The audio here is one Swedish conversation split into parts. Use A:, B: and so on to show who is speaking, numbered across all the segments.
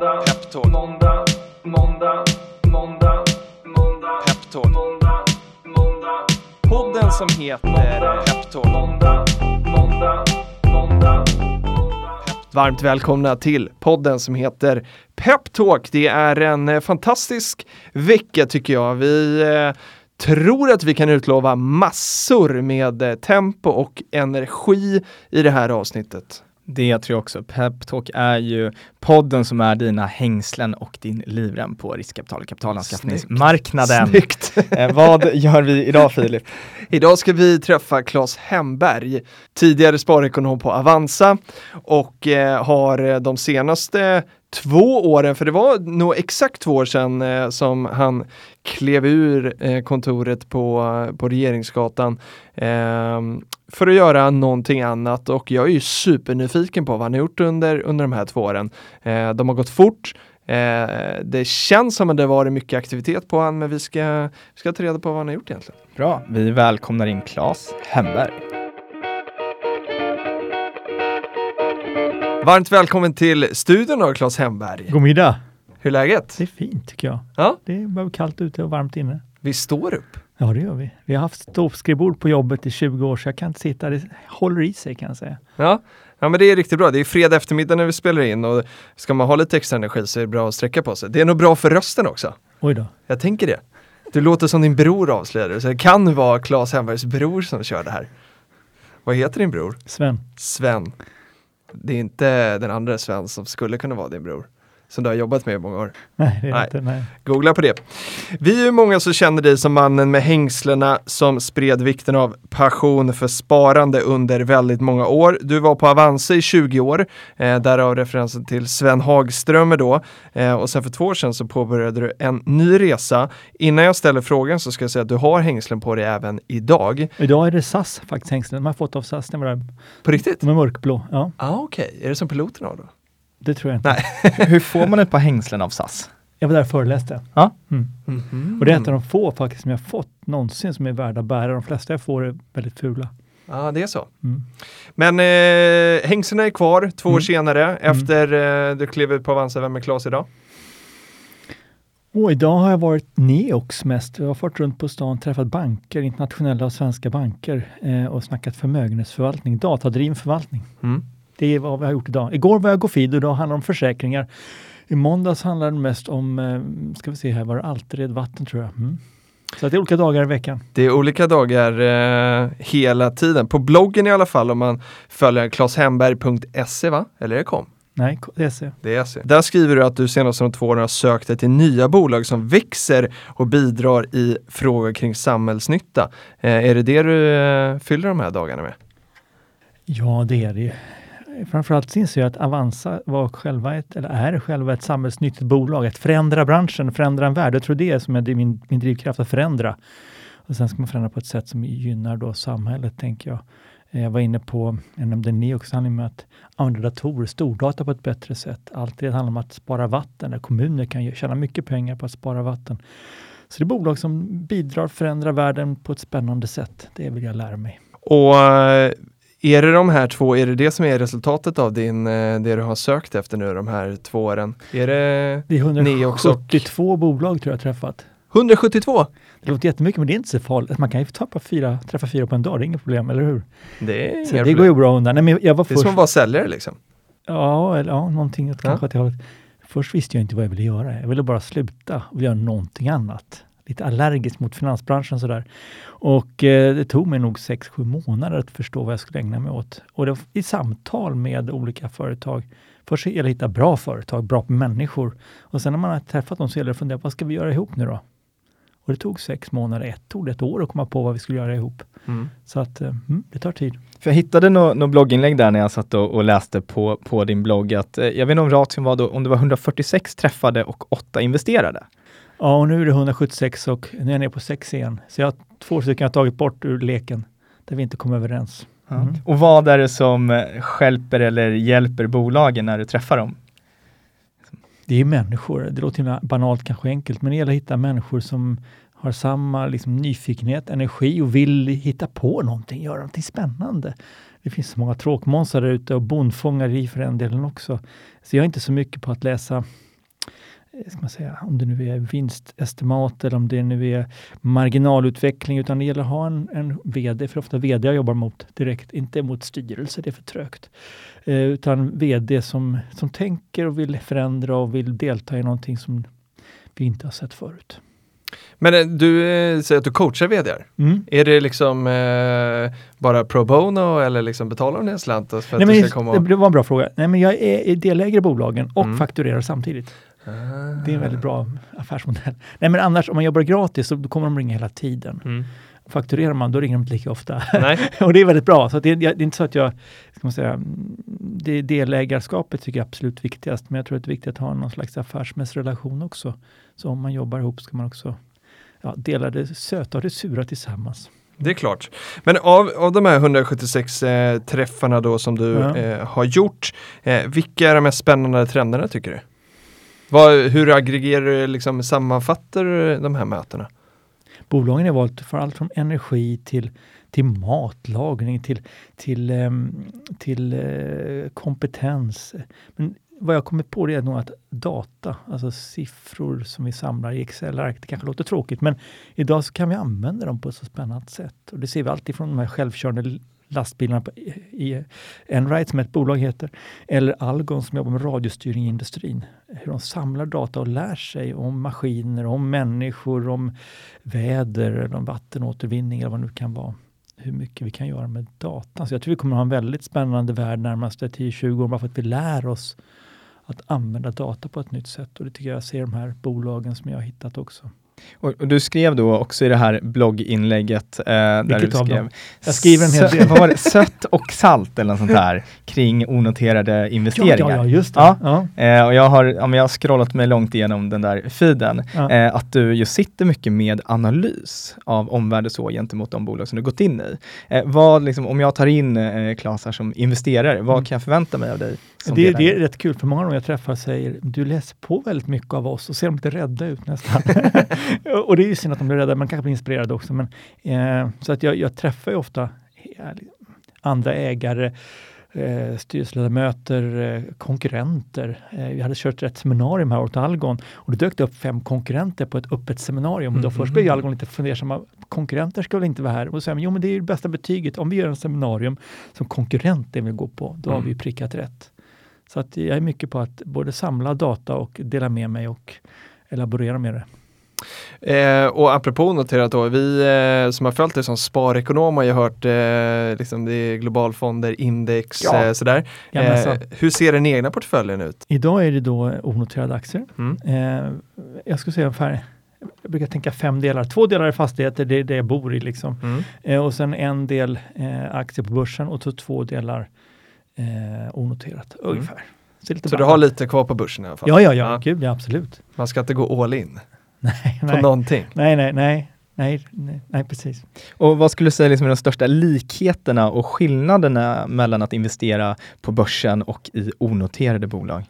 A: måndag, Peptalk. måndag, måndag, måndag, måndag, Peptalk. måndag, måndag. Podden som heter Peptalk. Måndag, måndag, måndag. Varmt välkomna till podden som heter Peptalk. Det är en eh, fantastisk vecka tycker jag. Vi eh, tror att vi kan utlova massor med eh, tempo och energi i det här avsnittet.
B: Det tror jag också. Peptalk är ju podden som är dina hängslen och din livrem på riskkapital och kapitalanskaffningsmarknaden.
A: Snyggt.
B: eh, vad gör vi idag Filip?
A: Idag ska vi träffa Claes Hemberg, tidigare sparekonom på Avanza och eh, har de senaste två åren, för det var nog exakt två år sedan eh, som han klev ur eh, kontoret på, på Regeringsgatan eh, för att göra någonting annat och jag är ju supernyfiken på vad han har gjort under, under de här två åren. Eh, de har gått fort. Eh, det känns som att det varit mycket aktivitet på honom, men vi ska, vi ska ta reda på vad han har gjort egentligen.
B: Bra, vi välkomnar in Claes Hemberg.
A: Varmt välkommen till studion av Claes Hemberg.
C: God middag!
A: Hur är läget?
C: Det är fint tycker jag.
A: Ja.
C: Det är bara kallt ute och varmt inne.
A: Vi står upp.
C: Ja, det gör vi. Vi har haft ståskrivbord på jobbet i 20 år, så jag kan inte sitta. Det håller i sig kan jag säga.
A: Ja. ja, men det är riktigt bra. Det är fredag eftermiddag när vi spelar in och ska man ha lite extra energi så är det bra att sträcka på sig. Det är nog bra för rösten också.
C: Oj då.
A: Jag tänker det. Du låter som din bror avslöjade, så det kan vara Claes Hembergs bror som kör det här. Vad heter din bror?
C: Sven.
A: Sven. Det är inte den andra Sven som skulle kunna vara din bror som du har jobbat med i många år.
C: Nej, det är nej. inte. Nej.
A: Googla på det. Vi är ju många som känner dig som mannen med hängslena som spred vikten av passion för sparande under väldigt många år. Du var på Avanza i 20 år, eh, därav referensen till Sven Hagströmer då. Eh, och sen för två år sedan så påbörjade du en ny resa. Innan jag ställer frågan så ska jag säga att du har hängslen på dig även idag.
C: Idag är det SAS faktiskt hängslen. De har fått av SAS.
A: På riktigt?
C: De är mörkblå. Ja.
A: Ah, Okej, okay. är det som piloterna har då?
C: Det tror jag inte.
B: Nej. Hur får man ett par hängslen av SAS?
C: Jag var där och föreläste.
B: Ja.
C: Mm. Mm -hmm. Och det är ett av de få faktiskt som jag fått någonsin som är värda att bära. De flesta jag får är väldigt fula.
A: Ja, det är så. Mm. Men eh, hängslena är kvar två år mm. senare mm. efter eh, du klev ut på Avanza. Vem är Klas idag?
C: Och idag har jag varit Neox mest. Jag har fått runt på stan, träffat banker, internationella och svenska banker eh, och snackat förmögenhetsförvaltning, datadriven förvaltning. Mm. Det är vad vi har gjort idag. Igår var jag Gofid och då handlade det om försäkringar. I måndags handlade det mest om, eh, ska vi se här, var det Altered vatten tror jag. Mm. Så det är olika dagar i veckan.
A: Det är olika dagar eh, hela tiden. På bloggen i alla fall om man följer klashemberg.se va? Eller är det kom?
C: Nej, det är SE.
A: Det är SE. Där skriver du att du senaste de två åren har sökt dig till nya bolag som växer och bidrar i frågor kring samhällsnytta. Eh, är det det du eh, fyller de här dagarna med?
C: Ja, det är det framförallt inser jag att Avanza var själva ett, eller är själva ett samhällsnyttigt bolag. Att förändra branschen, förändra en värld. Jag tror det är som är min, min drivkraft, att förändra. Och sen ska man förändra på ett sätt som gynnar då samhället, tänker jag. Eh, jag var inne på, jag nämnde Neox, handlar med att använda datorer, stordata på ett bättre sätt. Allt det handlar om att spara vatten, där kommuner kan tjäna mycket pengar på att spara vatten. Så det är bolag som bidrar, förändrar världen på ett spännande sätt. Det vill jag lära mig.
A: Och eh, är det de här två, är det det som är resultatet av din, eh, det du har sökt efter nu de här två åren? Är det,
C: det är 172 bolag tror jag träffat.
A: 172?
C: Det låter jättemycket men det är inte så farligt. Man kan ju ta fyra, träffa fyra på en dag, det är inget problem, eller hur?
A: Det, är
C: så det går ju bra undan. Nej, men jag var
A: det är som att vara säljare liksom?
C: Ja, eller, ja någonting åt kanske ja. Först visste jag inte vad jag ville göra. Jag ville bara sluta och göra någonting annat lite allergisk mot finansbranschen sådär. Och eh, det tog mig nog 6-7 månader att förstå vad jag skulle ägna mig åt. Och det var i samtal med olika företag. Först gäller det att hitta bra företag, bra människor. Och sen när man har träffat dem så gäller det att fundera, vad ska vi göra ihop nu då? Och det tog sex månader, ett tog det ett år att komma på vad vi skulle göra ihop. Mm. Så att eh, mm, det tar tid.
B: För jag hittade något no blogginlägg där när jag satt och, och, läste på, på din blogg att eh, jag vet inte om ration var då, om det var 146 träffade och 8 investerade.
C: Ja, och nu är det 176 och nu är jag nere på 6 igen. Så jag har två stycken jag tagit bort ur leken där vi inte kom överens.
B: Mm. Och vad är det som skälper eller hjälper bolagen när du träffar dem?
C: Det är människor. Det låter banalt, kanske enkelt, men det gäller att hitta människor som har samma liksom, nyfikenhet, energi och vill hitta på någonting, göra någonting spännande. Det finns så många tråkmånsar där ute och bondfångare i för den delen också. Så jag är inte så mycket på att läsa ska man säga, om det nu är vinstestimat eller om det nu är marginalutveckling, utan det gäller att ha en, en VD, för ofta VD jag jobbar mot direkt, inte mot styrelse, det är för trögt. Eh, utan VD som, som tänker och vill förändra och vill delta i någonting som vi inte har sett förut.
A: Men eh, du eh, säger att du coachar vd.
C: Mm.
A: Är det liksom eh, bara pro bono eller liksom betalar ni en slant för att
C: Nej,
A: du
C: men,
A: ska komma och...
C: Det var en bra fråga. Nej, men jag är delägare i bolagen och
A: Mm.
C: fakturerar samtidigt.
A: Ah.
C: Det är en väldigt bra affärsmodell. Nej, men annars om man jobbar gratis så kommer de ringa hela tiden.
A: Mm.
C: Fakturerar man, då ringer de inte lika ofta. Och det är väldigt bra. Så det, det är inte så att jag, ska man säga, det delägarskapet tycker jag är absolut viktigast, men jag tror att det är viktigt att ha någon slags affärsmässig relation också. Så om man jobbar ihop ska man också ja, dela det söta och det sura tillsammans.
A: Det är klart. Men av, av de här 176 eh, träffarna då som du
C: Ja.
A: eh, har gjort, eh, vilka är de mest spännande trenderna tycker du? Vad, hur aggregerar du, liksom sammanfattar du de här mötena?
C: Bolagen har valt för allt från energi till, till matlagning, till, till, ehm, till eh, kompetens. Men vad jag kommit på det är nog att data, alltså siffror som vi samlar i Excel-ark, det kanske låter tråkigt, men idag så kan vi använda dem på ett så spännande sätt. Och det ser vi alltid från de här självkörande lastbilarna på, i Enright som ett bolag heter, eller Algon som jobbar med radiostyrning i industrin. Hur de samlar data och lär sig om maskiner, om människor, om väder, eller om vattenåtervinning eller vad det nu kan vara. Hur mycket vi kan göra med data. Så jag tror vi kommer ha en väldigt spännande värld närmaste 10-20 år bara för att vi lär oss att använda data på ett nytt sätt. Och det tycker jag ser de här bolagen som jag har hittat också.
B: Och, och du skrev då också i det här blogginlägget, eh, där du
C: av
B: skrev
C: dem? Jag skriver en hel del.
B: vad var det? Sött och salt eller något sånt där kring onoterade investeringar.
C: ja, ja, just det.
B: Ja.
C: Ja.
B: Eh, och jag har, ja, jag har scrollat mig långt igenom den där feeden,
C: Ja.
B: eh, att du ju sitter mycket med analys av omvärld och så gentemot de bolag som du gått in i. Eh, vad, liksom, om jag tar in eh, Claes här som investerare, vad
C: Mm.
B: kan jag förvänta mig av dig?
C: Det, det är rätt kul, för många gånger jag träffar säger du läser på väldigt mycket av oss och ser de lite rädda ut nästan. och det är ju synd att de blir rädda, man kanske blir inspirerad också. Men, eh, så att jag, jag träffar ju ofta andra ägare, eh, styrelseledamöter, eh, konkurrenter. Eh, vi hade kört ett seminarium här åt Algon och det dök det upp fem konkurrenter på ett öppet seminarium. Och Då först blev ju Algon lite fundersamma. Konkurrenter väl inte vara här? Och så säger man, jo men det är ju det bästa betyget. Om vi gör en seminarium som konkurrenten vill gå på, då har
A: Mm.
C: vi prickat rätt. Så att jag är mycket på att både samla data och dela med mig och elaborera med det.
A: Eh, och apropå noterat då, vi eh, som har följt det som sparekonom har ju hört eh, liksom det är globalfonder, index,
C: Ja.
A: eh, sådär.
C: Jajamensan.
A: Eh, hur ser den egna portföljen ut?
C: Idag är det då onoterade aktier.
A: Mm.
C: Eh, jag skulle säga ungefär, jag brukar tänka fem delar. Två delar är fastigheter, det är det jag bor i liksom.
A: Mm.
C: Eh, och sen en del aktier på börsen och så två delar onoterat ungefär. Så, lite
A: Så du har lite kvar på börsen i alla fall?
C: Ja, ja, ja,
A: Ja.
C: gud ja, absolut.
A: Man ska inte gå all in
C: Nej,
A: på
C: nej,
A: någonting.
C: nej, nej, nej, nej, nej, nej, precis.
B: Och vad skulle du säga liksom är de största likheterna och skillnaderna mellan att investera på börsen och i onoterade bolag?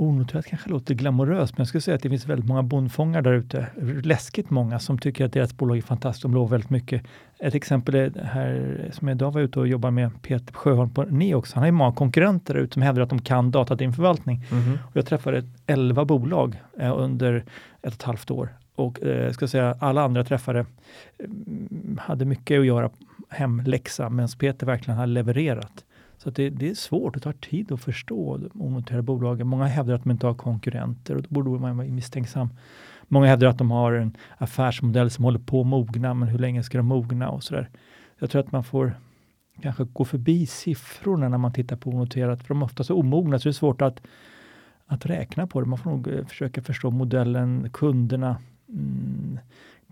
C: Onoterat kanske låter glamoröst, men jag skulle säga att det finns väldigt många bondfångar där ute. Läskigt många som tycker att deras bolag är fantastiskt. De lovar väldigt mycket. Ett exempel är det här som jag idag var ute och jobbade med Peter Sjöholm på Neox. Han har ju många konkurrenter där ute som hävdar att de kan datadriven förvaltning.
A: Mhm.
C: Och jag träffade 11 bolag eh, under ett och ett halvt år. Och eh, ska säga alla andra träffade mm, hade mycket att göra hemläxa, medan Peter verkligen har levererat. Så att det, det är svårt, det tar tid att förstå de onoterade bolagen. Många hävdar att de inte har konkurrenter och då borde man vara misstänksam. Många hävdar att de har en affärsmodell som håller på att mogna, men hur länge ska de mogna och sådär. Jag tror att man får kanske gå förbi siffrorna när man tittar på onoterat, för de är ofta så omogna så det är svårt att, att räkna på det. Man får nog eh, försöka förstå modellen, kunderna, mm,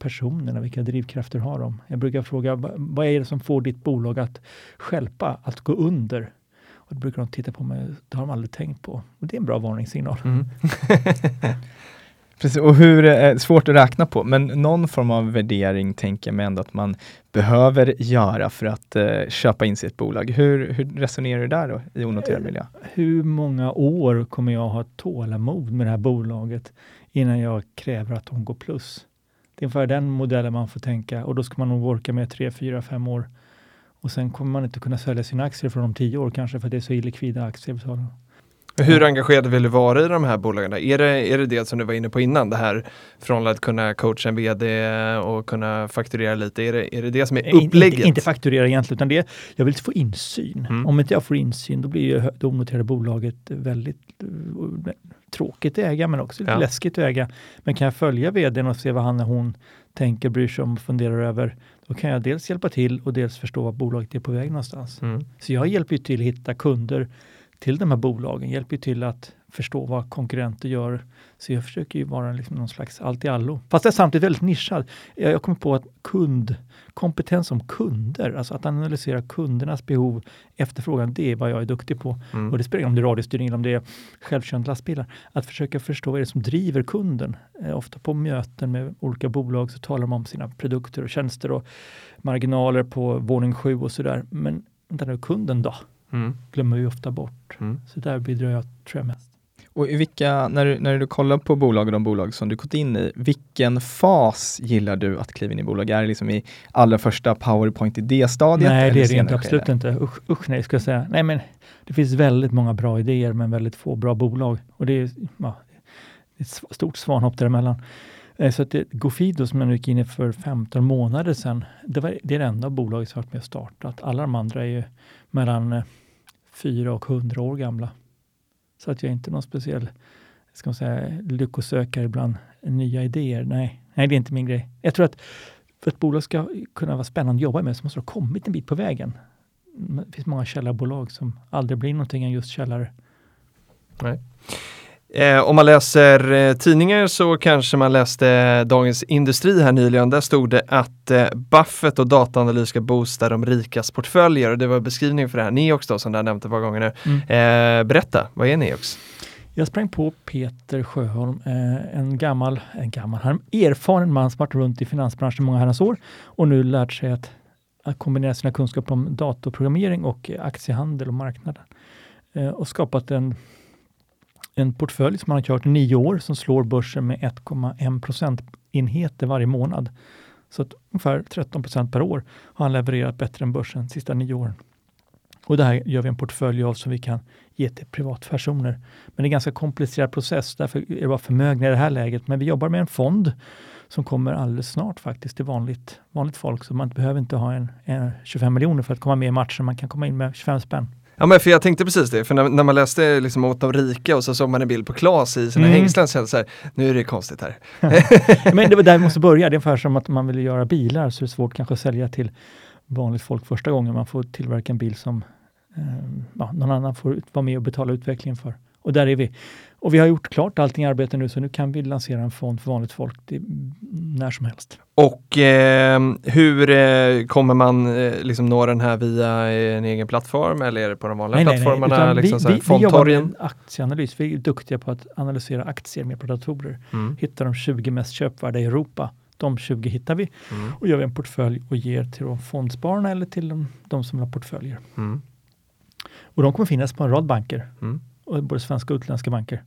C: personerna, vilka drivkrafter har de? Jag brukar fråga, "Va- vad är det som får ditt bolag att skälpa, att gå under? Och då brukar de titta på mig, det har de aldrig tänkt på. Och det är en bra varningssignal.
A: Mm.
B: Precis, och hur, eh, svårt att räkna på, men någon form av värdering tänker jag mig ändå att man behöver göra för att eh, köpa in sig i ett bolag. Hur, hur resonerar du där då i onoterad miljö?
C: Hur många år kommer jag ha tålamod med det här bolaget innan jag kräver att de går plus? Det är ungefär den modellen man får tänka och då ska man nog orka med tre, fyra, fem år. Och sen kommer man inte kunna sälja sina aktier från om tio år kanske för att det är så illikvida aktier. vi talar om.
A: Hur engagerad vill du vara i de här bolagen? Är det, är det det som du var inne på innan, det här från att kunna coacha en VD och kunna fakturera lite? Är det är det, det som är upplägget?
C: Inte, inte fakturera egentligen, utan det, jag vill få insyn.
A: Mm.
C: Om inte jag får insyn, då blir ju det onoterade bolaget väldigt uh, tråkigt att äga, men också lite
A: Ja.
C: läskigt att äga. Men kan jag följa vdn och se vad han eller hon tänker, bryr sig om och funderar över, då kan jag dels hjälpa till och dels förstå vad bolaget är på väg någonstans.
A: Mm.
C: Så jag hjälper ju till att hitta kunder till de här bolagen, hjälper ju till att förstå vad konkurrenter gör. Så jag försöker ju vara liksom någon slags allt i allo. Fast jag är samtidigt väldigt nischad. Jag, jag kommer på att kund, kompetens som kunder, alltså att analysera kundernas behov, efterfrågan, det är vad jag är duktig på.
A: Mm.
C: Och det spelar ingen roll om det är radiostyrning eller om det är självkörande lastbilar. Att försöka förstå vad det är som driver kunden. Eh, ofta på möten med olika bolag så talar de om sina produkter och tjänster och marginaler på våning sju och sådär. Men vänta nu, kunden då?
A: Mm.
C: glömmer vi ofta bort.
A: Mm.
C: Så där bidrar jag, tror jag, mest.
B: Och i vilka, när, du, när du kollar på bolag och de bolag som du gått in i, vilken fas gillar du att kliva in i bolag? Är det liksom i allra första powerpoint idé-stadiet?
C: Nej, det
B: eller
C: är det
B: senare
C: inte. Absolut inte. Usch, usch nej, ska jag säga. Nej, men det finns väldigt många bra idéer, men väldigt få bra bolag. Och det är, ja, ett stort svanhopp däremellan. Eh, Så att det, Gofido som jag gick in i för 15 månader sedan, det, var, det är det enda bolaget som har varit med och startat. Alla de andra är ju mellan eh, 4 och 100 år gamla. Så att jag är inte någon speciell ska man säga, lyckosökare bland nya idéer. Nej, nej, det är inte min grej. Jag tror att för att ett bolag ska kunna vara spännande att jobba med så måste det ha kommit en bit på vägen. Det finns många källarbolag som aldrig blir någonting än just källare.
A: Eh, om man läser eh, tidningar så kanske man läste Dagens Industri här nyligen. Där stod det att eh, Buffett och dataanalys ska boosta de rikas portföljer och det var beskrivning för det här Neox då som du har nämnt ett par gånger nu.
C: Mm.
A: Eh, berätta, vad är Neox?
C: Jag sprang på Peter Sjöholm, eh, en gammal, en gammal, en erfaren man som varit runt i finansbranschen många herrans år och nu lärt sig att, att kombinera sina kunskaper om datorprogrammering och eh, aktiehandel och marknaden. Eh, och skapat en, en portfölj som han har kört i nio år som slår börsen med 1,1 procentenheter varje månad. Så att ungefär 13 procent per år har han levererat bättre än börsen de sista nio åren. Och det här gör vi en portfölj av som vi kan ge till privatpersoner. Men det är en ganska komplicerad process, därför är det bara förmögna i det här läget. Men vi jobbar med en fond som kommer alldeles snart faktiskt till vanligt, vanligt folk. Så man behöver inte ha en, en 25 miljoner för att komma med i matchen. Man kan komma in med 25 spänn.
A: Ja men för jag tänkte precis det, för när, när man läste liksom åt de rika och så såg man en bild på Klas i sina
C: Mm.
A: hängslen så så här, nu är det konstigt här.
C: Men det var där vi måste börja. Det är ungefär som att man vill göra bilar så är det svårt kanske att sälja till vanligt folk första gången. Man får tillverka en bil som eh, ja, någon annan får vara med och betala utvecklingen för. Och där är vi. Och vi har gjort klart allting i arbete nu så nu kan vi lansera en fond för vanligt folk när som helst.
A: Och eh, hur eh, kommer man eh, liksom nå den här via eh, en egen plattform eller är det på de vanliga plattformarna?
C: utan
A: liksom så
C: vi,
A: här,
C: vi, vi jobbar med aktieanalys. Vi är duktiga på att analysera aktier med datorer.
A: Mm.
C: Hitta de 20 mest köpvärda i Europa. De 20 hittar vi
A: Mm.
C: och gör vi en portfölj och ger till de fondspararna eller till de, de som vill ha portföljer.
A: Mm.
C: Och de kommer finnas på en rad banker,
A: Mm.
C: både svenska och utländska banker.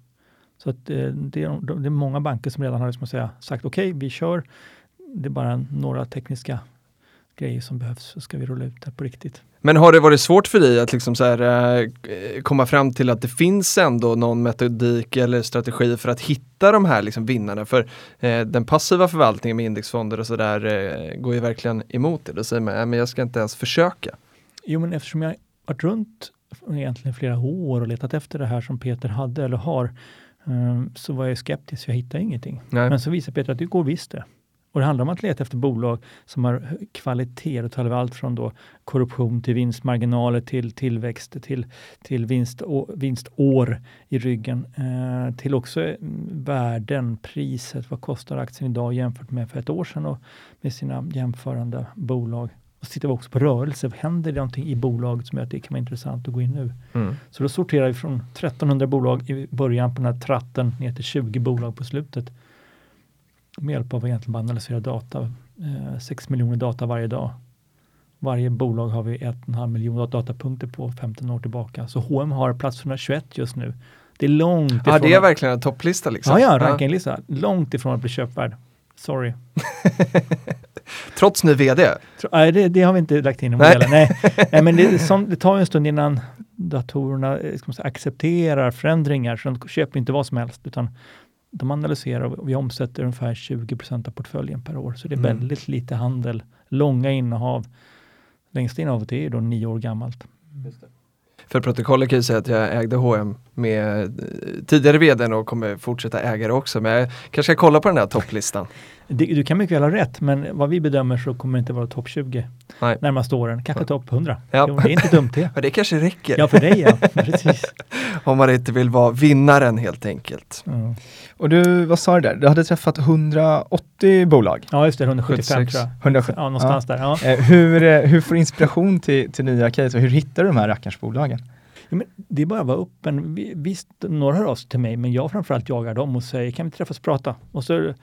C: Så att, eh, det, är, det är många banker som redan har liksom, säga, sagt okej, vi kör. Det är bara några tekniska grejer som behövs så ska vi rulla ut det på riktigt.
A: Men har det varit svårt för dig att liksom så här, eh, komma fram till att det finns ändå någon metodik eller strategi för att hitta de här liksom vinnarna? För eh, den passiva förvaltningen med indexfonder och sådär eh, går ju verkligen emot det. Då säger man, "Nej, men jag ska inte ens försöka.
C: Jo, men eftersom jag varit runt egentligen flera år och letat efter det här som Peter hade eller har, så var jag skeptisk, jag hittade ingenting.
A: Nej.
C: Men så visar Peter att det går visst det. Och det handlar om att leta efter bolag som har kvalitet. Då talar vi allt från då korruption till vinstmarginaler till tillväxt till, till vinst, å, vinstår i ryggen. Eh, till också mm, värden, priset. Vad kostar aktien idag jämfört med för ett år sedan och med sina jämförande bolag. Och så tittar vi också på rörelse. Händer det någonting i bolaget som gör att det kan vara intressant att gå in nu?
A: Mm.
C: Så då sorterar vi från 1300 bolag i början på den här tratten ner till 20 bolag på slutet. Med hjälp av egentligen bara analysera data. Eh, 6 miljoner data varje dag. Varje bolag har vi 1,5 miljoner datapunkter på 15 år tillbaka. Så H&M har plats 121 just nu. Det är långt ifrån...
A: Ja, det är verkligen en topplista liksom.
C: Ja, ja, rankinglista. Långt ifrån att bli köpvärd. Sorry.
A: Trots ny vd.
C: Nej, det, det har vi inte lagt in i modellen. Nej. Nej, men det, som, det tar ju en stund innan datorerna eh, ska man säga, accepterar förändringar, så de köper inte vad som helst, utan de analyserar och vi omsätter ungefär 20% av portföljen per år. Så det är
A: Mm.
C: väldigt lite handel, långa innehav. Längsta innehavet är ju då nio år gammalt.
A: För protokollet kan jag säga att jag ägde H&M med eh, tidigare vdn och kommer fortsätta äga det också. Men jag kanske ska kolla på den här topplistan.
C: Du kan mycket väl ha rätt, men vad vi bedömer så kommer det inte vara topp 20
A: Nej.
C: närmaste åren. Kanske topp 100.
A: Ja.
C: Jo, det är inte dumt det.
A: Men det kanske räcker
C: Ja, för dig ja. Precis.
A: om man inte vill vara vinnaren helt enkelt.
C: Ja.
B: Och du, vad sa du där? Du hade träffat 180 bolag?
C: Ja, just det. 175
A: 76.
C: tror jag.
B: 170.
C: Ja, någonstans där. Ja.
B: Eh, hur, eh, hur får du inspiration till, till nya case och hur hittar du de här rackarns bolagen?
C: Men det är bara att vara öppen. Visst, några hör av sig till mig, men jag framförallt jagar dem och säger kan vi träffas och prata? Och så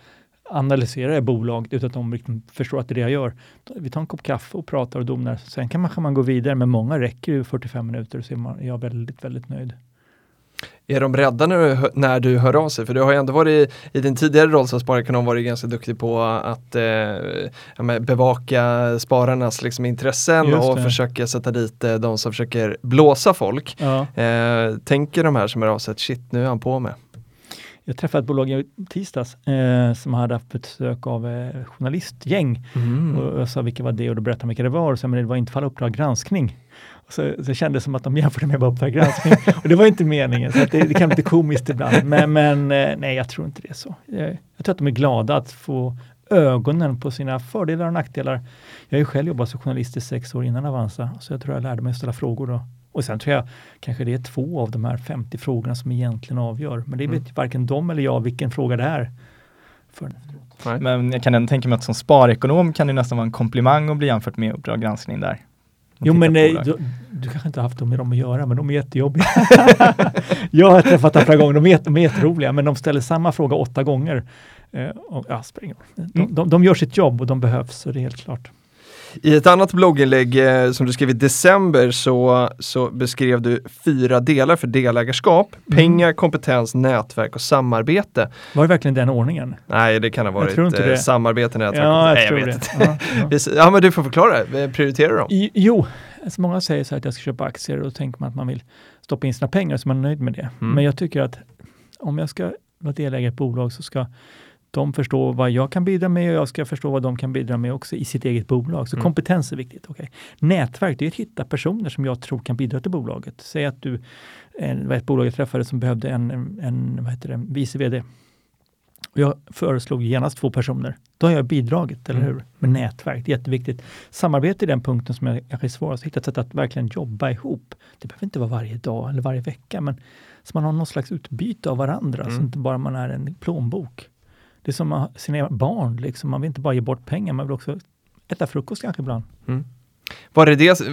C: analyserar jag bolaget utan att de liksom förstår att det är det jag gör. Vi tar en kopp kaffe och pratar och donar. Sen kanske man, går man vidare, men många räcker ju 45 minuter så är man, är jag väldigt, väldigt nöjd.
A: Är de rädda när du, när du hör av sig? För du har ju ändå varit i din tidigare roll som sparekonom varit ganska duktig på att eh, ja, bevaka spararnas liksom, intressen och försöka sätta dit eh, de som försöker blåsa folk.
C: Ja.
A: Eh, tänker de här som hör av sig att shit, nu är han på med.
C: Jag träffade ett bolag i tisdags eh, som hade haft besök av eh, journalistgäng.
A: Mm.
C: Och jag sa vilka var det och då berättade de vilka det var och sa men det var inte fall Uppdrag granskning. Och så, så kändes det som att de jämförde med Uppdrag granskning och det var inte meningen. Så det, det kan bli lite komiskt ibland. Men, men eh, nej, jag tror inte det är så. Jag, jag tror att de är glada att få ögonen på sina fördelar och nackdelar. Jag har ju själv jobbat som journalist i sex år innan Avanza, så jag tror jag lärde mig att ställa frågor då. Och sen tror jag kanske det är två av de här 50 frågorna som egentligen avgör. Men det
A: Mm.
C: vet varken de eller jag vilken fråga det är. För,
A: Nej.
B: Men jag kan ändå tänka mig att som sparekonom kan det nästan vara en komplimang att bli jämfört med Uppdrag granskning där.
C: Jo men
B: bolag.
C: du, du kanske inte har haft med dem att göra, men de är jättejobbiga. jag har träffat dem flera gånger, de är, jätte- de är jätteroliga, men de ställer samma fråga åtta gånger. Eh, och, ja, de,
B: Mm.
C: de, de gör sitt jobb och de behövs, så det är helt klart.
A: I ett annat blogginlägg eh, som du skrev i december så, så beskrev du fyra delar för delägarskap.
C: Mm.
A: Pengar, kompetens, nätverk och samarbete.
C: Var det verkligen den ordningen?
A: Nej, det kan ha
C: Jag
A: varit
C: inte
A: eh, samarbete, nätverk
C: Ja, jag
A: Nej,
C: tror
A: vet
C: det. Ja, ja.
A: Ja, men du får förklara. Eh, Prioriterar dem?
C: I- Jo, alltså många säger så här att jag ska köpa aktier och då tänker man att man vill stoppa in sina pengar så man är nöjd med det.
A: Mm.
C: Men jag tycker att om jag ska vara delägare i ett bolag så ska de förstå vad jag kan bidra med och jag ska förstå vad de kan bidra med också i sitt eget bolag. Så
A: Mm.
C: kompetens är viktigt. Okay. Nätverk, det är att hitta personer som jag tror kan bidra till bolaget. Säg att du, en, var ett bolag jag träffade som behövde en, en, vad heter det, vice vd. Och jag föreslog genast två personer. Då har jag bidragit, eller
A: Mm.
C: hur? Med nätverk, det är jätteviktigt. Samarbete är den punkten som jag kanske är svårast att hitta ett sätt att verkligen jobba ihop. Det behöver inte vara varje dag eller varje vecka, men så man har någon slags utbyte av varandra, så
A: Mm.
C: inte bara man är en plånbok. Det är som att sina barn, liksom. man vill inte bara ge bort pengar, man vill också äta frukost kanske ibland.
A: Var det det, eh,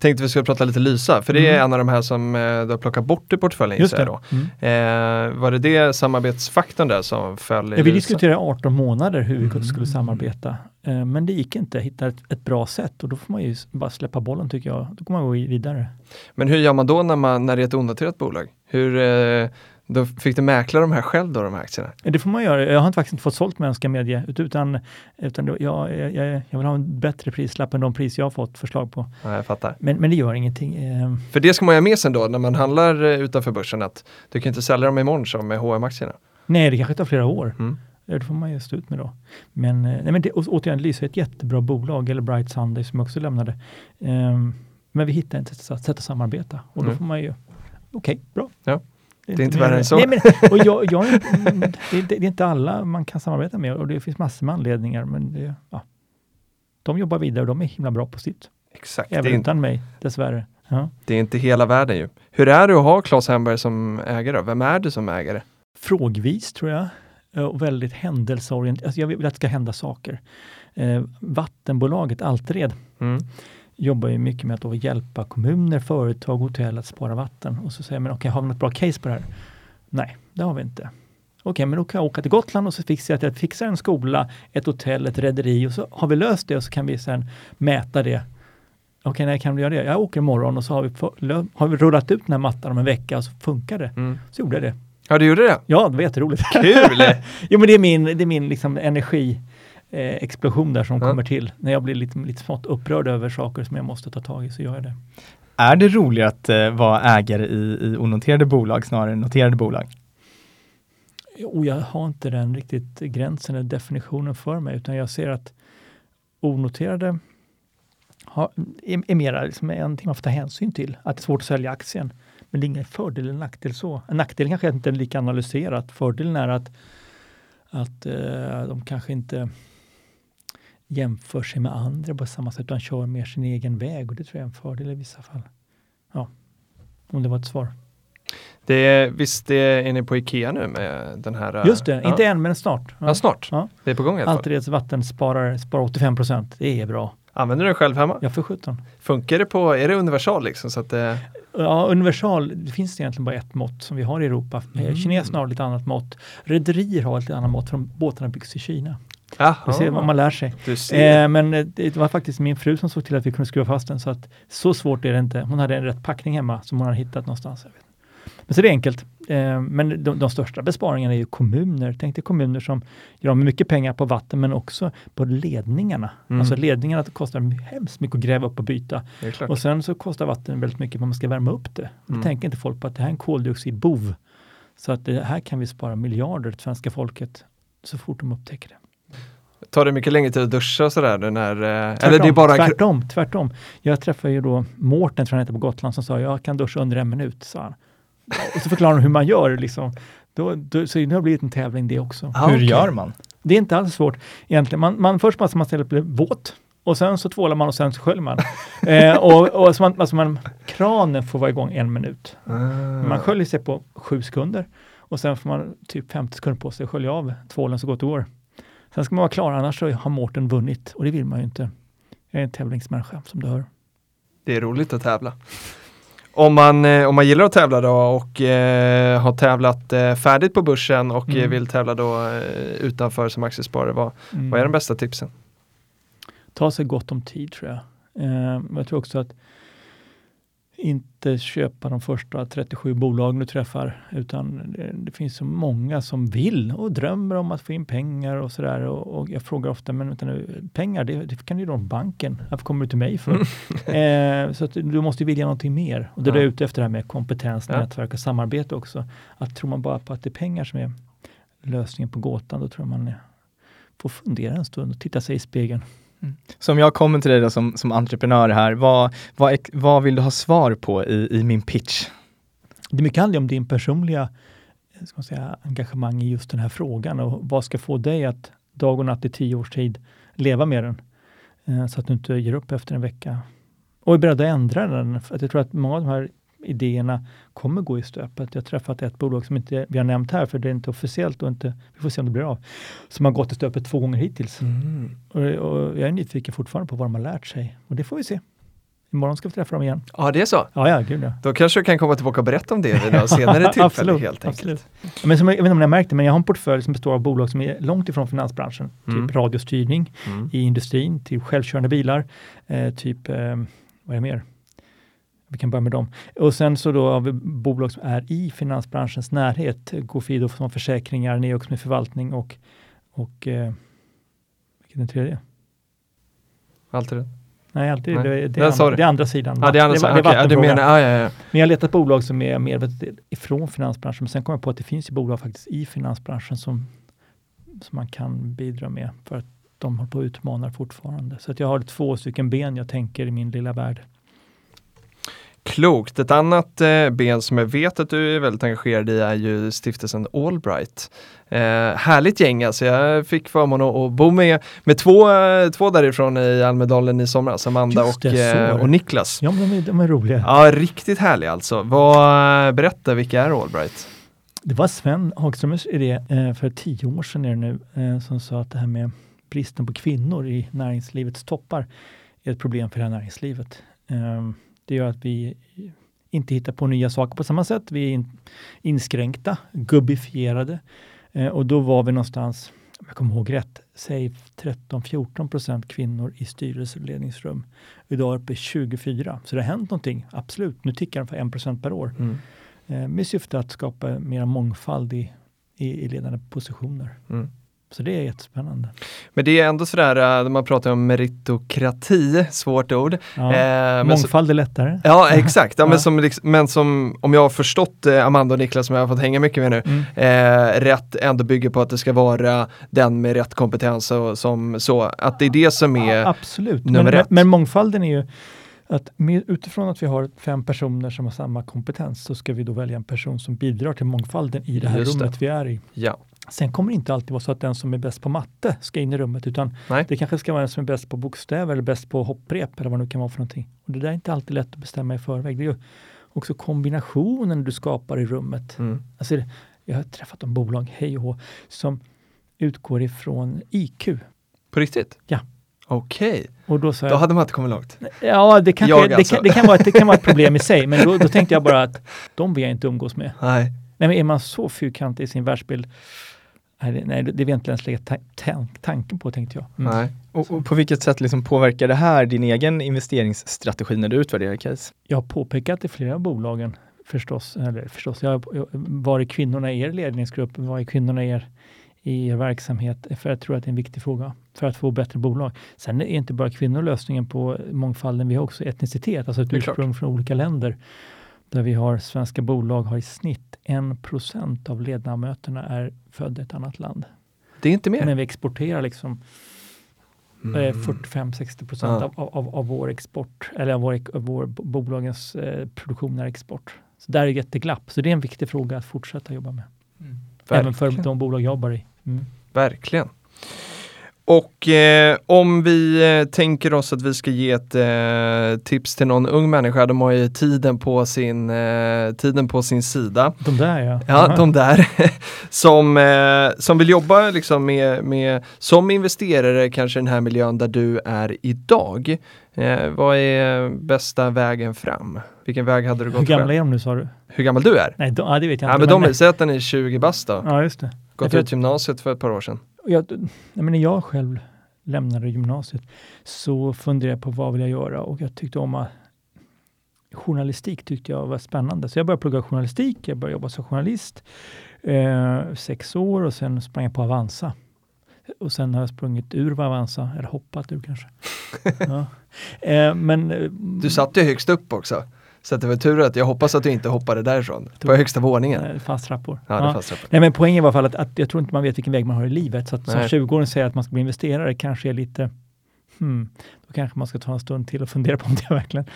A: tänkte vi skulle prata lite Lysa, för det är
C: Mm.
A: en av de här som eh, du har plockat bort i portföljen
C: Just det.
A: jag då.
C: Mm.
A: Eh, var det det samarbetsfaktorn där som föll i
C: Ja, vi
A: Lysa?
C: diskuterade 18 månader hur vi
A: Mm.
C: skulle samarbeta, eh, men det gick inte. Hitta ett, ett bra sätt och då får man ju bara släppa bollen tycker jag. Då kommer man gå vidare.
A: Men hur gör man då när, man, när det är ett onoterat bolag? Hur, eh, då fick du mäkla de här själv då, de här aktierna?
C: Det får man göra. Jag har inte faktiskt inte fått sålt med ska jag medge, ut- utan, utan jag, jag, jag, jag vill ha en bättre prislapp än de pris jag har fått förslag på.
A: Ja, jag fattar.
C: Men, men det gör ingenting. Eh,
A: För det ska man ha med sig då när man handlar eh, utanför börsen att du kan inte sälja dem imorgon som med hm aktierna
C: nej, det kanske tar flera år.
A: Mm.
C: Det får man ju stå ut med då. Men, eh, nej, men det, återigen, Lyse är ett jättebra bolag, eller Bright Sunday som jag också lämnade. Ehm, men vi hittar inte ett sätt att samarbeta och då
A: Mm.
C: får man ju, okej, bra.
A: Ja. Det är inte
C: mer-
A: värre än så.
C: Nej, men, och jag, jag, inte- det, är inte- det är inte alla man kan samarbeta med och det finns massor med anledningar. Men det, ja. De jobbar vidare och de är himla bra på sitt.
A: Exakt,
C: Även
A: är, inte,
C: utan mig, dessvärre. Ja.
A: det är inte hela världen ju. Hur är det att ha Claes Hemberg som ägare? Vem är du som ägare?
C: Frågvis tror jag. eh, Och väldigt händelseorienterat. Alltså jag vill att det ska hända saker. Eh, vattenbolaget Altered
A: Mm.
C: Jobbar ju mycket med att hjälpa kommuner, företag, hotell att spara vatten. Och så säger man, okej, har vi något bra case på det här? Nej, det har vi inte. Okej, men då kan jag åka till Gotland och så fixar jag att jag fixar en skola, ett hotell, ett rederi och så har vi löst det och så kan vi sen mäta det. Okej, när kan vi göra det? Jag åker imorgon och så har vi, har vi rullat ut den här mattan om en vecka och så funkar det.
A: Mm.
C: Så gjorde jag det.
A: Ja, du gjorde det?
C: Ja, det var jätteroligt.
A: Kul!
C: jo, men det är min, det är min liksom energi explosion där som
A: Ja.
C: kommer till. När jag blir lite, lite smått upprörd över saker som jag måste ta tag i så gör jag det.
B: Är det roligare att eh, vara ägare i, i onoterade bolag snarare än noterade bolag?
C: Jo, jag har inte den riktigt gränsen eller definitionen för mig, utan jag ser att onoterade har, är, är mera liksom någonting man får ta hänsyn till. Att det är svårt att sälja aktien. Men det är ingen fördel eller nackdel så. Nackdelen kanske inte är lika analyserat. Fördelen är att, att eh, de kanske inte jämför sig med andra på samma sätt, utan kör mer sin egen väg. Och det tror jag är en fördel i vissa fall. Ja, om det var ett svar.
A: Det är, visst är ni på Ikea nu med den här?
C: Just det, ja. inte än men snart.
A: Ja, snart. Ja. Det är på gång i alla fall.
C: Altidets vatten sparar, sparar 85 procent. Det är bra.
A: Använder du den själv hemma?
C: Ja, för 17.
A: Funkar det på, är det universal liksom? Så att det...
C: Ja, universal, det finns egentligen bara ett mått som vi har i Europa. Mm. Kineserna har lite annat mått. Rederier har ett lite annat mått för båtarna byggs i Kina.
A: Aha.
C: ser vad man lär sig. Eh, men eh, det var faktiskt min fru som såg till att vi kunde skruva fast den. Så att så svårt är det inte. Hon hade en rätt packning hemma som hon hade hittat någonstans. Men så det är enkelt. Eh, men de, de, största besparingarna är ju kommuner. Tänk dig kommuner som gör av med mycket pengar på vatten men också på ledningarna. Mm. Alltså ledningarna kostar hemskt mycket att gräva upp och byta. Och sen så kostar vatten väldigt mycket om man ska värma upp det. Och mm. tänker inte folk på att det här är en koldioxidbov. Så att det här kan vi spara miljarder till svenska folket så fort de upptäcker det.
A: Tar det mycket längre tid att duscha och sådär? När, tvärtom,
C: eller det är bara... tvärtom, tvärtom. Jag träffade ju då Mårten, tror jag han heter på Gotland, som sa jag kan duscha under en minut. Sa han. Och så förklarar de hur man gör. Liksom. Då, då, så det har blivit en tävling det också.
B: Ah, hur okay. gör man?
C: Det är inte alls svårt egentligen. Man, man, först måste man ställa upp våt och sen så tvålar man och sen så sköljer man. eh, och, och så man, alltså man, kranen får vara igång en minut. Ah. Man sköljer sig på sju sekunder och sen får man typ 50 sekunder på sig att skölja av tvålen så gott det går. Sen ska man vara klar, annars så har Mårten vunnit och det vill man ju inte. Jag är en tävlingsmänniska som du hör.
A: Det är roligt att tävla. Om man, eh, om man gillar att tävla då och eh, har tävlat eh, färdigt på börsen och eh, mm. vill tävla då eh, utanför som aktiesparare, vad, mm. vad är de bästa tipsen?
C: Ta sig gott om tid tror jag. Eh, jag tror också att inte köpa de första 37 bolagen du träffar, utan det, det, finns så många som vill och drömmer om att få in pengar och sådär. Och, och, jag frågar ofta, men vänta nu, pengar, det, det kan ju då banken. Varför kommer du till mig för? eh, så att du måste vilja någonting mer. Och det ja. är ute efter det här med kompetens, ja. nätverk och samarbete också. Att tror man bara på att det är pengar som är lösningen på gåtan, då tror jag man får fundera en stund och titta sig i spegeln.
B: Mm. Så om jag kommer till dig då som, som entreprenör här, vad, vad, vad vill du ha svar på i, i min pitch?
C: Det mycket handlar om din personliga eh, ska man säga, engagemang i just den här frågan och vad ska få dig att dag och natt i tio års tid leva med den eh, så att du inte ger upp efter en vecka och är beredd att ändra den. För att jag tror att många av de här idéerna kommer gå i stöpet. Jag har träffat ett bolag som inte vi har nämnt här, för det är inte officiellt och inte, vi får se om det blir av, som har gått i stöpet två gånger hittills. Mm. Och, och, jag är nyfiken fortfarande på vad de har lärt sig och det får vi se. Imorgon ska vi träffa dem igen.
A: Ja, det är så?
C: Ja, ja, gud ja.
A: Då kanske du kan komma tillbaka och berätta om det vid något senare tillfälle absolut, helt enkelt. Absolut.
C: Men som, jag vet inte om ni har märkt det, men jag har en portfölj som består av bolag som är långt ifrån finansbranschen. Mm. Typ radiostyrning mm. i industrin, typ självkörande bilar, eh, typ, eh, vad är det mer? Vi kan börja med dem. Och sen så då har vi bolag som är i finansbranschens närhet. Gofido som har försäkringar, Neox med förvaltning och, och eh, vilken är den tredje?
A: Alltid det.
C: Nej, alltid Nej. Det, det, andra, det andra sidan.
A: Ja, det är andra sidan. Det, det okay, du menar, ah, ja, ja.
C: Men jag har letat bolag som är mer ifrån finansbranschen. Men sen kom jag på att det finns ju bolag faktiskt i finansbranschen som, som man kan bidra med för att de håller på att utmana fortfarande. Så att jag har två stycken ben jag tänker i min lilla värld.
A: Klokt. Ett annat eh, ben som jag vet att du är väldigt engagerad i är ju stiftelsen Allbright. Eh, härligt gäng alltså. Jag fick förmånen att bo med, med två, eh, två därifrån i Almedalen i somras, Amanda och, eh, och Niklas.
C: Ja, de är, de är roliga.
A: Ja, riktigt härliga alltså. Vad, eh, berätta, vilka är Allbright?
C: Det var Sven Hagströmers idé eh, för tio år sedan är nu, som sa att det här med bristen på kvinnor i näringslivets toppar är ett problem för hela näringslivet. Det gör att vi inte hittar på nya saker på samma sätt. Vi är in, inskränkta, gubbifierade eh, och då var vi någonstans, om jag kommer ihåg rätt, säg 13-14 procent kvinnor i styrelseledningsrum. Idag är det uppe i 24, så det har hänt någonting, absolut. Nu tickar den för 1 procent per år mm. eh, med syfte att skapa mer mångfald i, i, i ledande positioner. Mm. Så det är jättespännande.
A: Men det är ändå sådär, äh, man pratar om meritokrati, svårt ord.
C: Ja.
A: Eh, men så-
C: Mångfald är lättare.
A: Ja exakt, ja. Men, som, liksom- men som om jag har förstått eh, Amanda och Niklas som jag har fått hänga mycket med nu,
C: Mm.
A: eh, rätt ändå bygger på att det ska vara den med rätt kompetens och som så, att det är det som är
C: Ja, absolut.
A: nummer
C: men,
A: ett.
C: men mångfalden är ju att med, utifrån att vi har fem personer som har samma kompetens så ska vi då välja en person som bidrar till mångfalden i det här
A: Just det.
C: rummet vi är i.
A: ja.
C: Sen kommer det inte alltid vara så att den som är bäst på matte ska in i rummet utan
A: Nej.
C: det kanske ska vara den som är bäst på bokstäver eller bäst på hopprep eller vad det nu kan vara för någonting. Och det där är inte alltid lätt att bestämma i förväg. Det är ju också kombinationen du skapar i rummet.
A: Mm.
C: Alltså, jag har träffat de bolag, hej och hå, som utgår ifrån IQ.
A: På riktigt?
C: Ja.
A: Okej,
C: Och då
A: då
C: jag,
A: hade man inte kommit långt.
C: Ja, det, kanske,
A: Jag
C: det,
A: alltså.
C: kan, det, kan vara, det kan vara ett problem i sig, men då, då tänkte jag bara att de vill jag inte umgås med.
A: Nej.
C: Nej, men är man så fyrkantig i sin världsbild, nej, det- nej det vill jag inte ens lägga ta tan- tanken på, tänkte jag. Mm.
A: Nej.
B: Och, och på vilket sätt liksom påverkar det här din egen investeringsstrategi när du utvärderar case?
C: Jag har påpekat i flera av bolagen förstås, eller förstås, jag var är kvinnorna i er ledningsgrupp, var är kvinnorna i er, i er verksamhet? För jag tror att det är en viktig fråga för att få bättre bolag. Sen är inte bara kvinnor lösningen på mångfalden, vi har också etnicitet, alltså ett
A: är klart.
C: ursprung från olika länder. Där vi har svenska bolag har i snitt 1% av ledamöterna är födda i ett annat land.
A: Det är inte mer.
C: Men vi exporterar liksom
A: Mm.
C: eh, 45-60 procent
A: Ja.
C: av, av, av vår export, eller av vår, av vår bolagens eh, produktion är export. Så där är jätteglapp. Så det är en viktig fråga att fortsätta jobba med. Även för de bolag jag jobbar i. Mm.
A: Verkligen. Och eh, om vi eh, tänker oss att vi ska ge ett eh, tips till någon ung människa, de har ju tiden på sin, eh, tiden på sin sida.
C: De där ja.
A: Ja, de där som, eh, som vill jobba liksom med, med, som investerare kanske i den här miljön där du är idag. Eh, vad är bästa vägen fram? Vilken väg hade du gått
C: Hur gamla
A: själv?
C: är de nu sa du?
A: Hur gammal du är?
C: Nej, de, ja, det vet jag
A: Ja,
C: inte.
A: men de, säg att den är 20 bast då.
C: ja, just det.
A: Gått ut gymnasiet för ett par år sedan.
C: Jag, när jag själv lämnade gymnasiet så funderade jag på vad vill jag göra och jag tyckte om att journalistik tyckte jag var spännande. Så jag började plugga journalistik, jag började jobba som journalist eh, sex år och sen sprang jag på Avanza. Och sen har jag sprungit ur Avanza, eller hoppat ur kanske. ja. eh, men, eh,
A: Du satt ju högst upp också. Så det var tur att jag hoppas att du inte hoppade därifrån. På högsta våningen.
C: fast trappor.
A: Ja, det
C: Ja.
A: fanns trappor.
C: Nej, men poängen var i alla fall att, att jag tror inte man vet vilken väg man har i livet. Så att som
A: Nej.
C: 20-åring säga att man ska bli investerare kanske är lite, hmm, då kanske man ska ta en stund till och fundera på om det verkligen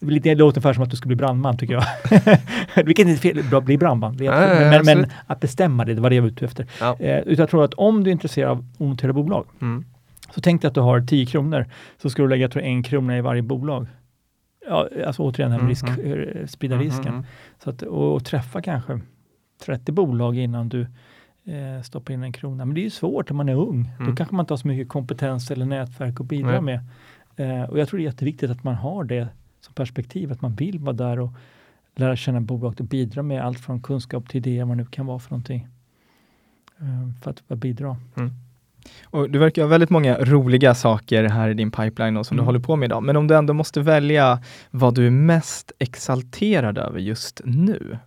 C: det blir lite- det låter ungefär som att du ska bli brandman tycker jag. Vilket inte är fel, bra, bli brandman.
A: Nej,
C: men, men att bestämma det, det var det jag var ute efter.
A: Ja.
C: Eh, utan jag tror att om du är intresserad av onoterade bolag,
A: Mm.
C: så tänk dig att du har 10 kronor, så ska du lägga tror en krona i varje bolag. Ja, alltså återigen, den här risk,
A: Mhm.
C: eh, sprida
A: Mm,
C: risken.
A: mm,
C: Så att, och, och träffa kanske 30 bolag innan du eh, stoppar in en krona. Men det är ju svårt när man är ung.
A: Mm.
C: Då kanske man inte har så mycket kompetens eller nätverk att bidra med. Eh, och jag tror det är jätteviktigt att man har det som perspektiv, att man vill vara där och lära känna bolaget och bidra med allt från kunskap till idéer, vad nu kan vara för någonting. Eh, för att att bidra.
B: Och du verkar ha väldigt många roliga saker här i din pipeline och som
C: Mm.
B: du håller på med idag. Men om du ändå måste välja vad du är mest exalterad över just nu.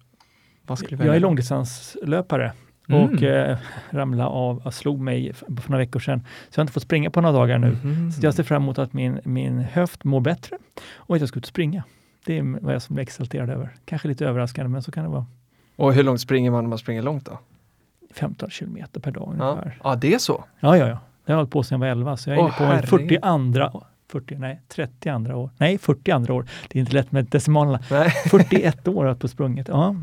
B: Vad skulle du välja?
C: Jag är långdistanslöpare
B: Mm.
C: och eh, ramlade av och slog mig för några veckor sedan. Så jag har inte fått springa på några dagar nu.
A: Mhm.
C: Så jag ser fram emot att min, min höft mår bättre och att jag ska ut och springa. Det är vad jag som blir exalterad över. Kanske lite överraskande, men så kan det vara.
A: Och hur långt springer man när man springer långt då?
C: 15 kilometer per dag
A: Ja,
C: ungefär.
A: ja det är så.
C: Ja, ja, ja. Det har jag hållit på sedan jag var 11, så jag är
A: Åh,
C: inne på en
A: herregud.
C: 42, 40, nej, 30 andra år. Nej, 40 andra år. Det är inte lätt med decimalerna.
A: Nej.
C: 41 år har jag på sprungit. Ja,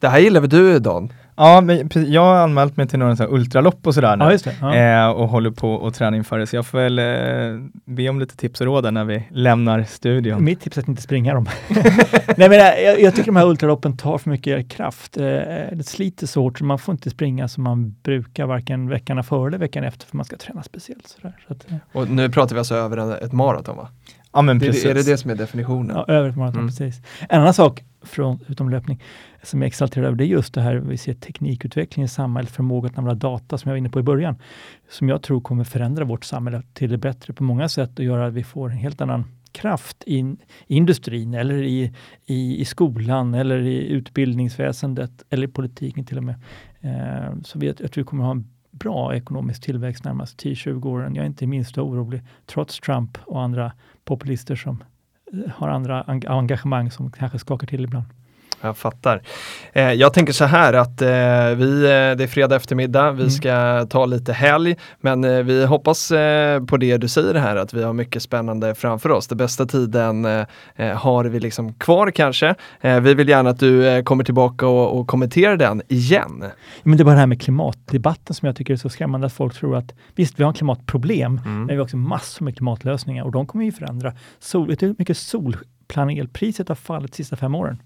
A: Det här gillar väl du Dan?
B: Ja, men jag har anmält mig till några så här ultralopp och sådär nu.
C: ja just det. Ja.
B: Eh, och håller på och träna inför det. Så jag får väl eh, be om lite tips och råd när vi lämnar studion.
C: Mitt tips är att inte springa dem. Nej, men jag, jag tycker de här ultraloppen tar för mycket kraft. Eh, Det sliter så hårt så man får inte springa som man brukar varken veckan före eller veckan efter för man ska träna speciellt. Sådär. Så att, eh,
A: Och nu pratar vi alltså över ett maraton va?
B: Ja, men
A: Det,
B: precis.
A: är det det som är definitionen?
C: ja, över ett maraton,
A: Mm.
C: precis. En annan sak, från, utom löpning, som jag är exalterad över, det är just det här vi ser teknikutveckling i samhället, förmåga att använda data, som jag var inne på i början, som jag tror kommer förändra vårt samhälle till det bättre på många sätt och göra att vi får en helt annan kraft i, i industrin eller i, i, i skolan eller i utbildningsväsendet eller i politiken till och med. Eh, så vi, jag tror vi kommer ha en bra ekonomisk tillväxt närmaste 10-20 åren. Jag är inte minst orolig, trots Trump och andra populister som eh, har andra engagemang som kanske skakar till ibland.
A: Jag fattar. Eh, jag tänker så här att eh, vi, eh, det är fredag eftermiddag, vi mm. ska ta lite helg, men eh, vi hoppas eh, på det du säger här, att vi har mycket spännande framför oss. Den bästa tiden eh, har vi liksom kvar kanske. vi vill gärna att du kommer tillbaka och, och kommenterar den igen.
C: Men det är bara det här med klimatdebatten som jag tycker är så skrämmande, att folk tror att visst, vi har klimatproblem, mm. men vi har också massor med klimatlösningar och de kommer ju förändra. Sol, vet du hur mycket solpanelpriset har fallit de sista fem åren?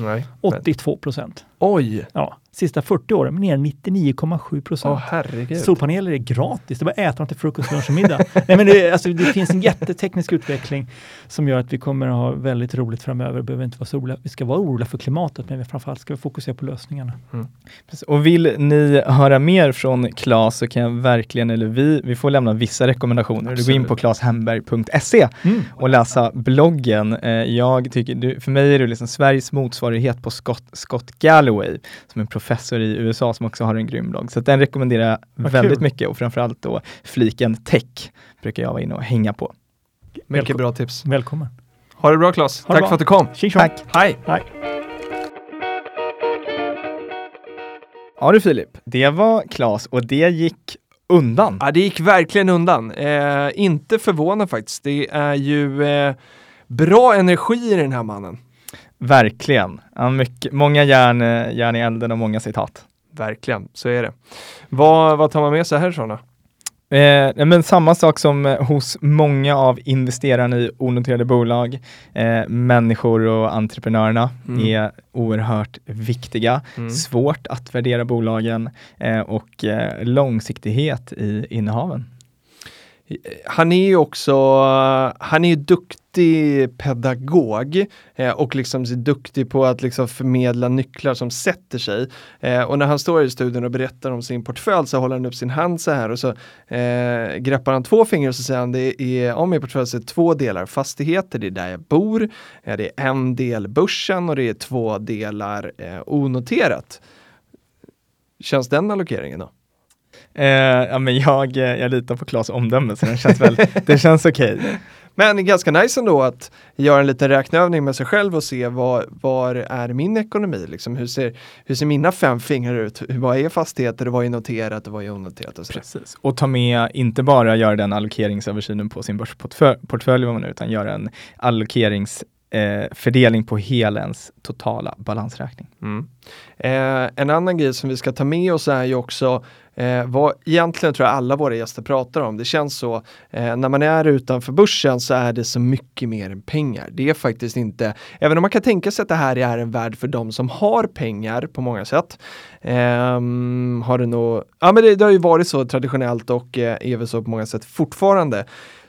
A: Nej.
C: 82 procent.
A: Oj!
C: Ja, sista 40 åren ner 99,7 procent.
A: Oh,
C: Solpaneler är gratis, det är bara att äta dem till frukost, lunch och middag. Nej, men det, alltså, det finns en jätteteknisk utveckling som gör att vi kommer att ha väldigt roligt framöver. Behöver inte vara så oroliga. Vi ska vara oroliga för klimatet, men framförallt ska vi fokusera på lösningarna. Mm.
B: Och vill ni höra mer från Claes så kan jag verkligen, eller vi, vi får lämna vissa rekommendationer. Absolut. Du går in på claeshemberg.se mm. och läsa bloggen. Eh, jag tycker, för mig är du liksom Sveriges motsvarighet på Scott, Scott Galloway, som är professor i USA som också har en grym blogg. Så den rekommenderar jag Vad väldigt kul. mycket och framförallt då fliken tech brukar jag vara inne och hänga på.
A: Mycket Välkom bra tips.
C: Välkommen.
A: Ha det bra Claes. Tack bra. för att du kom.
C: Tack.
A: Hej.
C: Hej.
B: Ja du Filip, det var Claes och det gick undan.
A: Ja, det gick verkligen undan. Eh, inte förvånad faktiskt. Det är ju eh, bra energi i den här mannen.
B: Verkligen. Ja, mycket, många järn, järn i elden och många citat.
A: Verkligen, så är det. Vad, vad tar man med sig härifrån då?
B: Eh, men samma sak som eh, hos många av investerarna i onoterade bolag. Eh, människor och entreprenörerna mm. är oerhört viktiga. Mm. Svårt att värdera bolagen eh, och eh, långsiktighet i innehaven.
A: Han är ju också, han är ju duktig pedagog eh, och liksom duktig på att liksom förmedla nycklar som sätter sig. Eh, och när han står i studion och berättar om sin portfölj så håller han upp sin hand så här och så eh, greppar han två fingrar och så säger han det är om min portfölj så är två delar fastigheter, det är där jag bor, eh, det är en del börsen och det är två delar eh, onoterat. Känns den allokeringen då?
B: Eh, ja, men jag, eh, jag litar på Klas omdöme så det känns, väl, det känns okej. Okay.
A: Men ganska nice ändå att göra en liten räkneövning med sig själv och se vad, var är min ekonomi? Liksom, hur, ser, hur ser mina fem fingrar ut? Vad är fastigheter? Vad är noterat och vad är onoterat? Och så.
B: Precis. Och ta med, inte bara göra den allokeringsöversynen på sin börsportfölj, utan göra en allokerings eh, fördelning på helens totala balansräkning.
A: Mm. Eh, en annan grej som vi ska ta med oss är ju också eh, vad egentligen tror jag alla våra gäster pratar om. Det känns så, eh, när man är utanför börsen så är det så mycket mer än pengar. Det är faktiskt inte, även om man kan tänka sig att det här är en värld för de som har pengar på många sätt. Ehm, har det nog, ja men det, det, har ju varit så traditionellt och eh, är väl så på många sätt fortfarande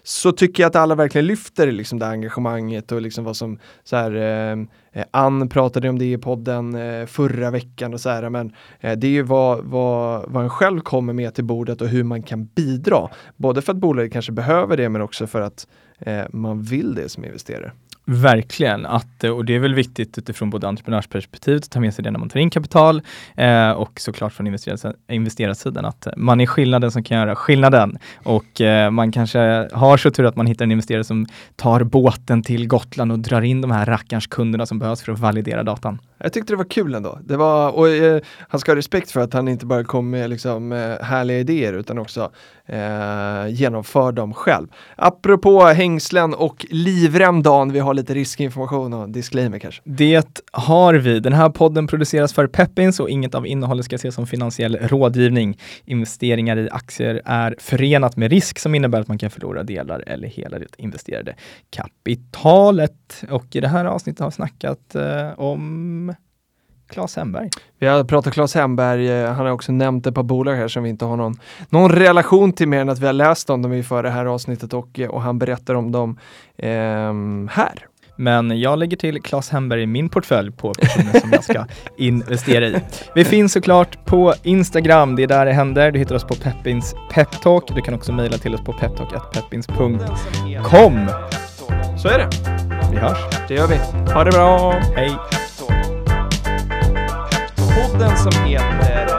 A: så tycker jag att alla verkligen lyfter liksom det engagemanget och liksom vad som så här, eh, eh, Ann pratade om det i podden eh, förra veckan och så här, men eh, det är ju vad, vad, vad en själv kommer med till bordet och hur man kan bidra. Både för att bolaget kanske behöver det men också för att eh, man vill det som investerare.
B: Verkligen, att, och det är väl viktigt utifrån både entreprenörsperspektivet att ta med sig det när man tar in kapital eh, och såklart från investerarsidan att man är skillnaden som kan göra skillnaden. Och eh, man kanske har så tur att man hittar en investerare som tar båten till Gotland och drar in de här rackarns kunderna som behövs för att validera datan.
A: Jag tyckte det var kul ändå. Det var, och, eh, han ska ha respekt för att han inte bara kom med liksom, eh, härliga idéer utan också eh, genomför dem själv. Apropå hängslen och livrem Dan, vi har lite riskinformation och disclaimer kanske.
B: Det har vi. Den här podden produceras för Peppins och inget av innehållet ska ses som finansiell rådgivning. Investeringar i aktier är förenat med risk som innebär att man kan förlora delar eller hela det investerade kapitalet. Och i det här avsnittet har vi snackat eh, om Claes Hemberg.
A: Vi har pratat Claes Hemberg, eh, han har också nämnt ett par bolag här som vi inte har någon, någon relation till mer än att vi har läst om dem inför det här avsnittet och, eh, och han berättar om dem eh, här.
B: Men jag lägger till Claes Hemberg i min portfölj på personer som jag ska investera i. Vi finns såklart på Instagram, det är där det händer. Du hittar oss på Peppins Peptalk. Du kan också mejla till oss på peptalk.peppins.com.
A: Så är det.
B: Vi hörs.
A: Det gör vi. Ha det bra.
B: Hej
A: podden som heter